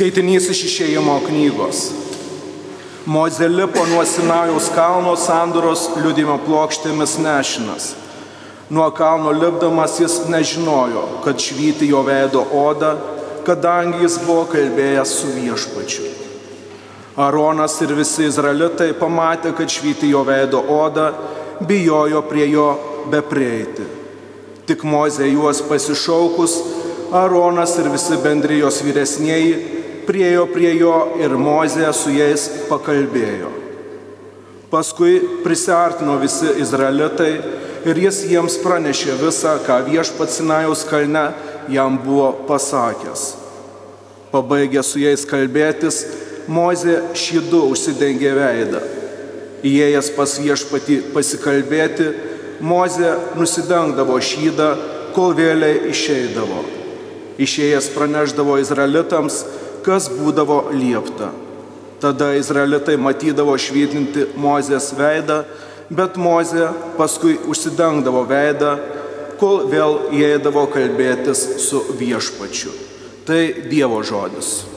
Skaitinys iš išėjimo knygos. Moze lipo nuo Sinajaus kalno sandoros liudimo plokštėmis nešinas. Nuo kalno lipdamas jis nežinojo, kad švyti jo veido oda, kadangi jis buvo kalbėjęs su viešpačiu. Aronas ir visi izraelitai pamatė, kad švyti jo veido oda, bijojo prie jo beprieiti. Tik Moze juos pasišaukus, Aronas ir visi bendrijos vyresnieji priejo prie jo ir Moze su jais pakalbėjo. Paskui prisartino visi izraelitai ir jis jiems pranešė visą, ką viešpats Sinajaus kalne jam buvo pasakęs. Pabaigė su jais kalbėtis, Mozė šydu užsidengė veidą. Įėjęs pas viešpatį pasikalbėti, Mozė nusidengdavo šydą, kol vėliai išeidavo. Išėjęs praneždavo izraelitams, kas būdavo liepta. Tada izraelitai matydavo švytinti Mozės veidą, bet Mozė paskui užsidengdavo veidą, kol vėl įeidavo kalbėtis su viešpačiu. Tai Dievo žodis.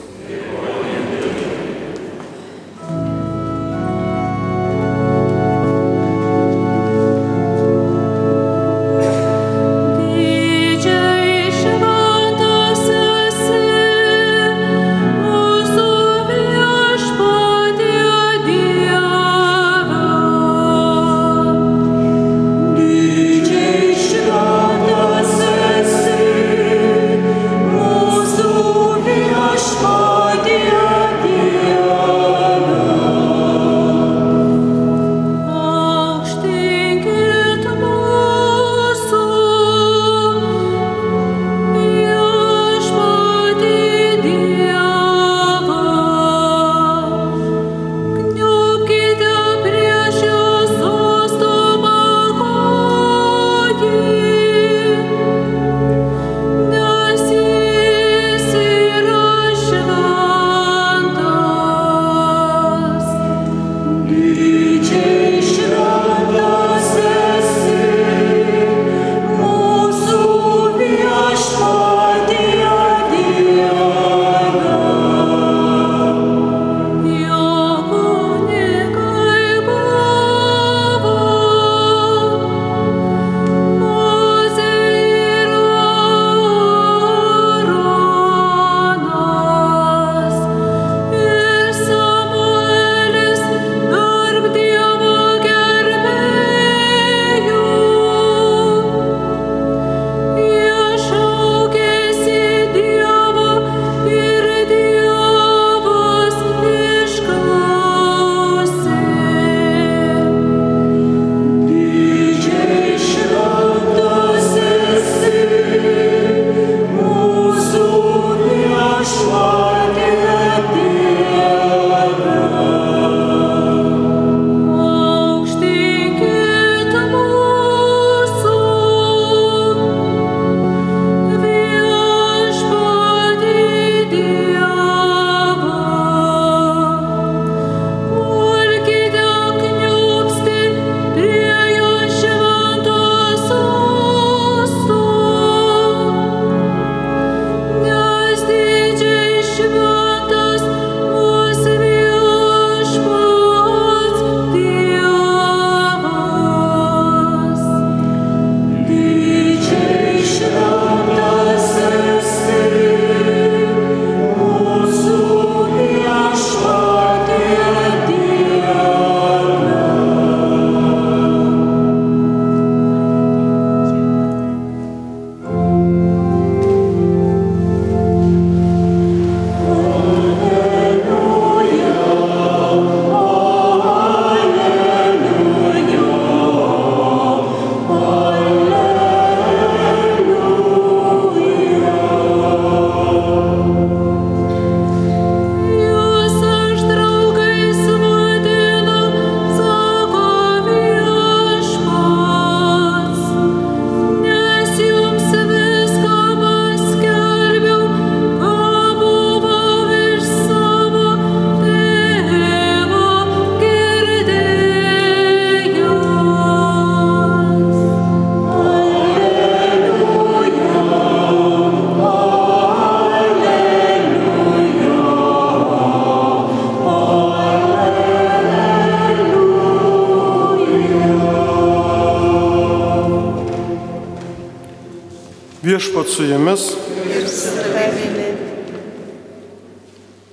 Viešpat su jumis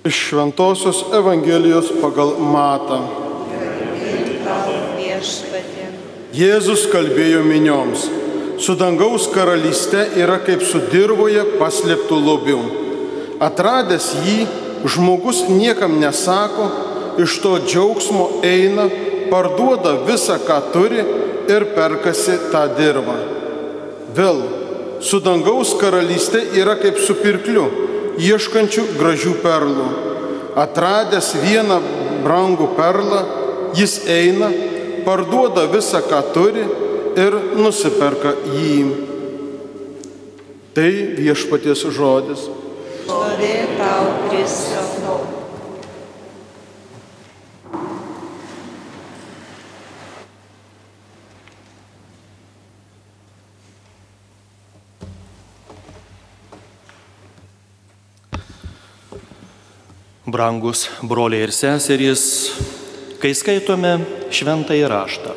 iš Šventojios Evangelijos pagal Matą. Jėzus kalbėjo minioms, su dangaus karalyste yra kaip su dirboje paslėptų lobių. Atradęs jį, žmogus niekam nesako, iš to džiaugsmo eina, parduoda visą, ką turi ir perkasi tą dirbą. Vėl, su dangaus karalyste yra kaip su pirkliu, ieškančiu gražių perlų. Atradęs vieną brangų perlą, jis eina, parduoda visą, ką turi ir nusiperka jį. Tai viešpaties žodis. Šlovė tau, Kristau. Brangus broliai ir seserys, kai skaitome šventąjį raštą,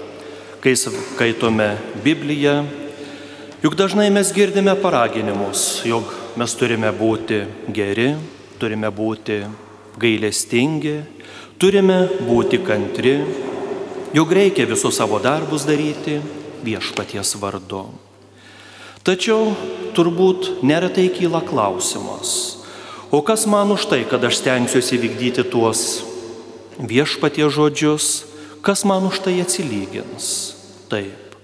kai skaitome Bibliją, juk dažnai mes girdime paraginimus, jog mes turime būti geri, turime būti gailestingi, turime būti kantri, jog reikia visus savo darbus daryti viešpaties vardu. Tačiau turbūt neretai kyla klausimas, o kas man už tai, kad aš stengsiuosi vykdyti tuos viešpatie žodžius, kas man už tai atsilygins? Taip.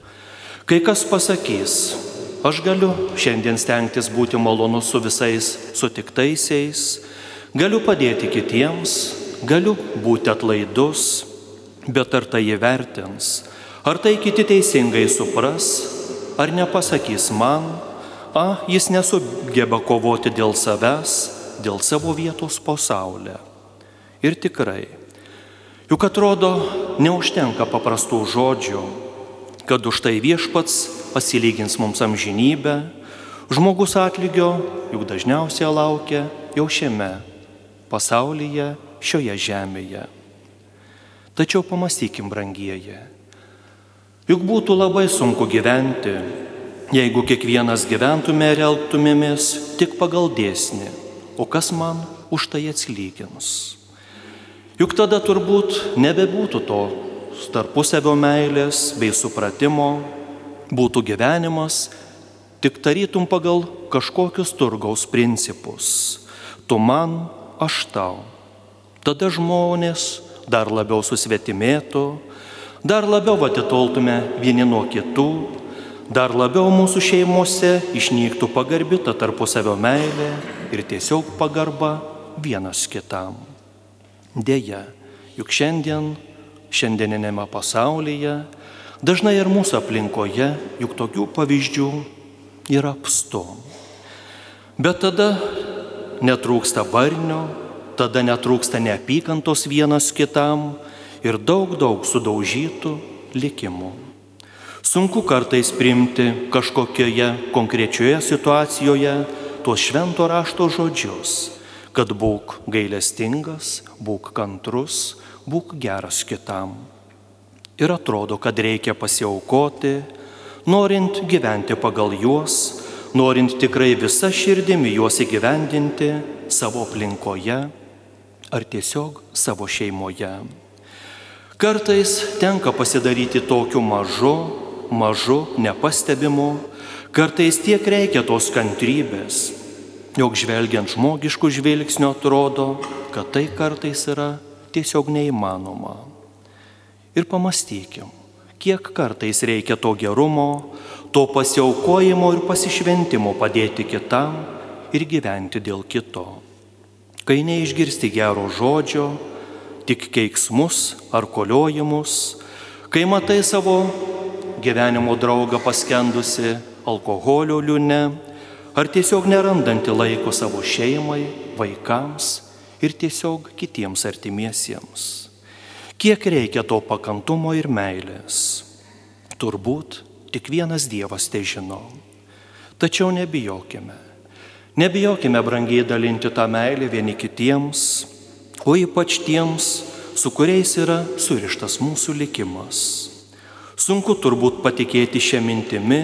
Kai kas pasakys, aš galiu šiandien stengtis būti malonus su visais sutiktaisiais, galiu padėti kitiems, galiu būti atlaidus, bet ar tai įvertins, ar tai kiti teisingai supras, ar nepasakys man, a, jis nesugeba kovoti dėl savęs, dėl savo vietos pasaulyje. Ir tikrai, juk atrodo, neužtenka paprastų žodžių, kad už tai viešpats pasilygins mums amžinybę, žmogus atlygio juk dažniausiai laukia jau šiame pasaulyje, šioje žemėje. Tačiau pamastykim, brangieji, juk būtų labai sunku gyventi, jeigu kiekvienas gyventume ir elgtumėmės tik pagal dėsnį, o kas man už tai atsilygins. Juk tada turbūt nebebūtų to tarpusavio meilės bei supratimo, būtų gyvenimas tik tarytum pagal kažkokius turgaus principus. Tu man, aš tau. Tada žmonės dar labiau susvetimėtų, dar labiau atitoltume vieni nuo kitų, dar labiau mūsų šeimose išnyktų pagarbita tarpusavio meilė ir tiesiog pagarba vienas kitam. Deja, juk šiandien, šiandieninėme pasaulyje, dažnai ir mūsų aplinkoje, juk tokių pavyzdžių yra apstu. Bet tada netrūksta barnio, tada netrūksta neapykantos vienas kitam ir daug daug sudaužytų likimų. Sunku kartais priimti kažkokioje konkrečioje situacijoje tuos švento rašto žodžius, kad būk gailestingas, būk kantrus, būk geras kitam. Ir atrodo, kad reikia pasiaukoti, norint gyventi pagal juos, norint tikrai visą širdimi juos įgyvendinti savo aplinkoje ar tiesiog savo šeimoje. Kartais tenka pasidaryti tokiu mažu, mažu, nepastebimu, kartais tiek reikia tos kantrybės, jog žvelgiant žmogiškų žvilgsnių atrodo, kad tai kartais yra tiesiog neįmanoma. Ir pamastykim, kiek kartais reikia to gerumo, to pasiaukojimo ir pasišventimo padėti kitam ir gyventi dėl kito. Kai neišgirsti gero žodžio, tik keiksmus ar koliojimus, kai matai savo gyvenimo draugą paskendusi alkoholio liūne, ar tiesiog nerandantį laiko savo šeimai, vaikams ir tiesiog kitiems artimiesiems. Kiek reikia to pakantumo ir meilės? Turbūt tik vienas Dievas tai žino. Tačiau nebijokime. Nebijokime brangiai dalinti tą meilę vieni kitiems, o ypač tiems, su kuriais yra surištas mūsų likimas. Sunku turbūt patikėti šią mintimį,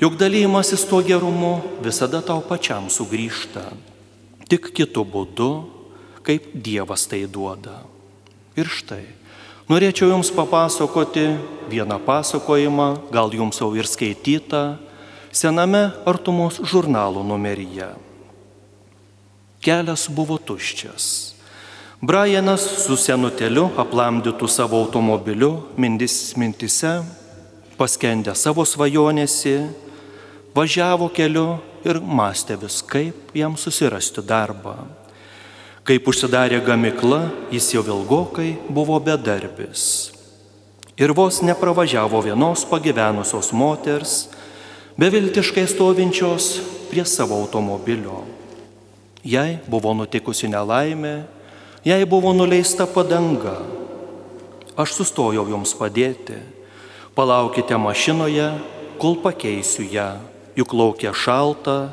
Juk dalymasis tuo gerumu visada tau pačiam sugrįžta, tik kitų būdų, kaip Dievas tai duoda. Ir štai, norėčiau Jums papasakoti vieną pasakojimą, gal Jums jau ir skaitytą, sename artumos žurnalo numeryje. Kelias buvo tuščias. Brianas su senuteliu aplamdytų savo automobiliu, mintis mintise, paskendę savo svajonėsi, važiavo keliu ir mąstė vis, kaip jam susirasti darbą. Kaip užsidarė gamikla, jis jau ilgokai buvo bedarbis. Ir vos nepravažiavo vienos pagyvenusios moters, beviltiškai stovinčios prie savo automobilio. Jai buvo nutikusi nelaimė, jai buvo nuleista padanga. Aš sustojau jums padėti. Palaukite mašinoje, kol pakeisiu ją, juk laukia šalta.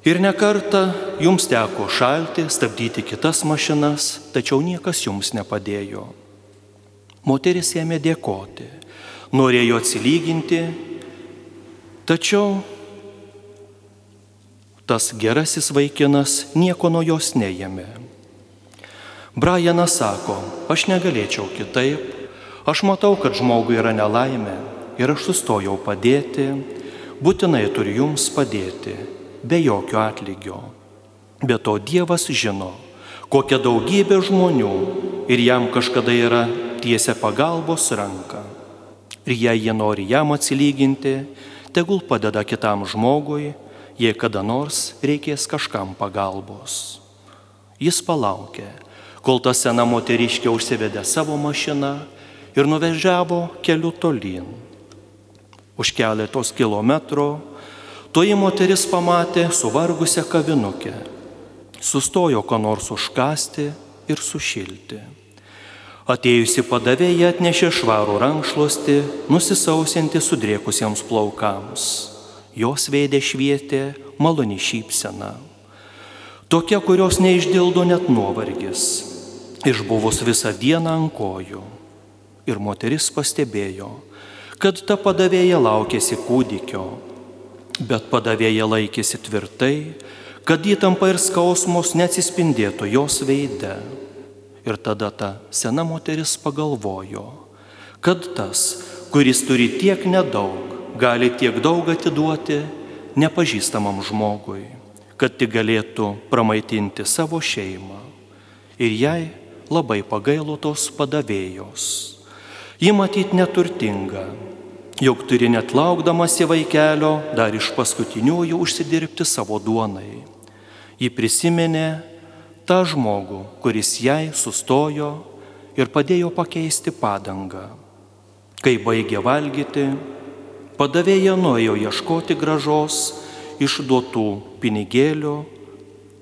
Ir nekarta jums teko šalti, stabdyti kitas mašinas, tačiau niekas jums nepadėjo. Moteris ėmė dėkoti, norėjo atsilyginti, tačiau tas gerasis vaikinas nieko nuo jos neėmė. Brianas sako, aš negalėčiau kitaip, aš matau, kad žmogui yra nelaimė ir aš sustojau padėti, būtinai turiu jums padėti, be jokio atlygio. Be to Dievas žino, kokia daugybė žmonių ir jam kažkada yra tiesia pagalbos ranka. Ir jei jie nori jam atsilyginti, tegul padeda kitam žmogui, jei kada nors reikės kažkam pagalbos. Jis palaukė, kol ta sena moteriškė užsivedė savo mašiną ir nuvežiavo keliu tolyn. Už keletos kilometrų toji moteris pamatė suvargusią kavinukę, sustojo ko nors užkasti ir sušilti. Atėjusi padavėja atnešė švarų rankšluostį, nusisausinti sudriekusiems plaukams. Jos veidė švietė maloni šypsena. Tokia, kurios neišdildo net nuovargis, išbuvus visą dieną ant kojų. Ir moteris pastebėjo, kad ta padavėja laukėsi kūdikio, bet padavėja laikėsi tvirtai, kad įtampa ir skausmus neatsispindėtų jos veide. Ir tada ta sena moteris pagalvojo, kad tas, kuris turi tiek nedaug, gali tiek daug atiduoti nepažįstamam žmogui, kad tik galėtų pramaitinti savo šeimą. Ir jai labai pagailo tos padavėjos. Ji matyt neturtinga, jog turi net laukdamas į vaikelio dar iš paskutiniųjų užsidirbti savo duonai. Ji prisiminė tą žmogų, kuris jai sustojo ir padėjo pakeisti padangą. Kai baigė valgyti, padavėja nuėjo ieškoti gražos išduotų pinigėlių,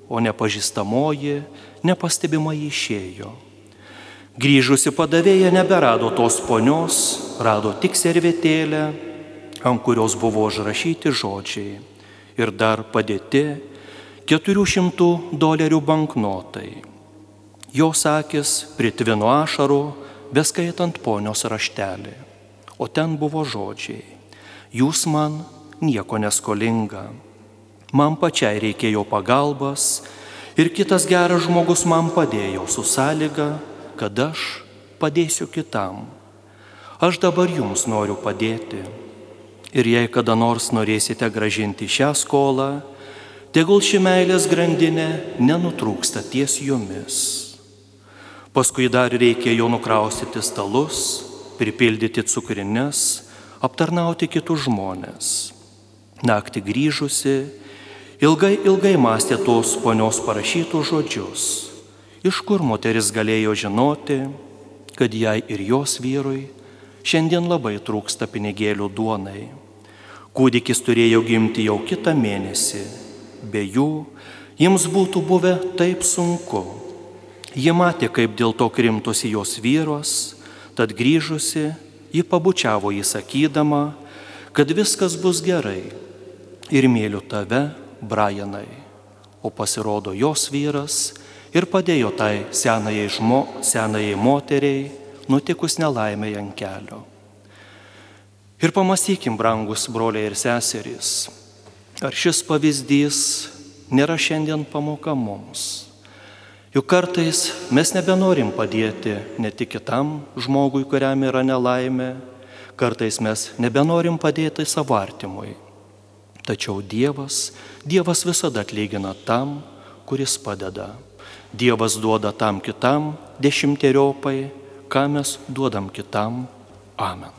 o nepažįstamoji nepastebimai išėjo. Grįžusi padavėja neberado tos ponios, rado tik servetėlę, ant kurios buvo užrašyti žodžiai ir dar padėti 400 dolerių banknotai. Jos akis pritvino ašarų, beskaitant ponios raštelį. O ten buvo žodžiai. Jūs man nieko neskolinga. Man pačiai reikėjo pagalbas ir kitas geras žmogus man padėjo su sąlyga, kad aš padėsiu kitam. Aš dabar jums noriu padėti. Ir jei kada nors norėsite gražinti šią skolą, tegul ši meilės grandinė nenutrūksta ties jumis. Paskui dar reikėjo nukraustyti stalus, pripildyti cukrinės, aptarnauti kitus žmonės. Naktį grįžusi, ilgai ilgai mąstė tos ponios parašytus žodžius, iš kur moteris galėjo žinoti, kad jai ir jos vyrui šiandien labai trūksta pinigėlių duonai. Kūdikis turėjo gimti jau kitą mėnesį Be jų jiems būtų buvę taip sunku. Ji matė, kaip dėl to krimtosi jos vyros, tad grįžusi, ji pabučiavo jį sakydama, kad viskas bus gerai ir myliu tave, Brianai. O pasirodo jos vyras ir padėjo tai senajai, žmo, senajai moteriai, nutikus nelaimėjai ant kelio. Ir pamastykim, brangus broliai ir seserys, ar šis pavyzdys nėra šiandien pamoka mums. Juk kartais mes nebenorim padėti ne tik kitam žmogui, kuriam yra nelaimė, kartais mes nebenorim padėti savo artimui. Tačiau Dievas, Dievas visada atlygina tam, kuris padeda. Dievas duoda tam kitam dešimteriopai, ką mes duodam kitam. Amen.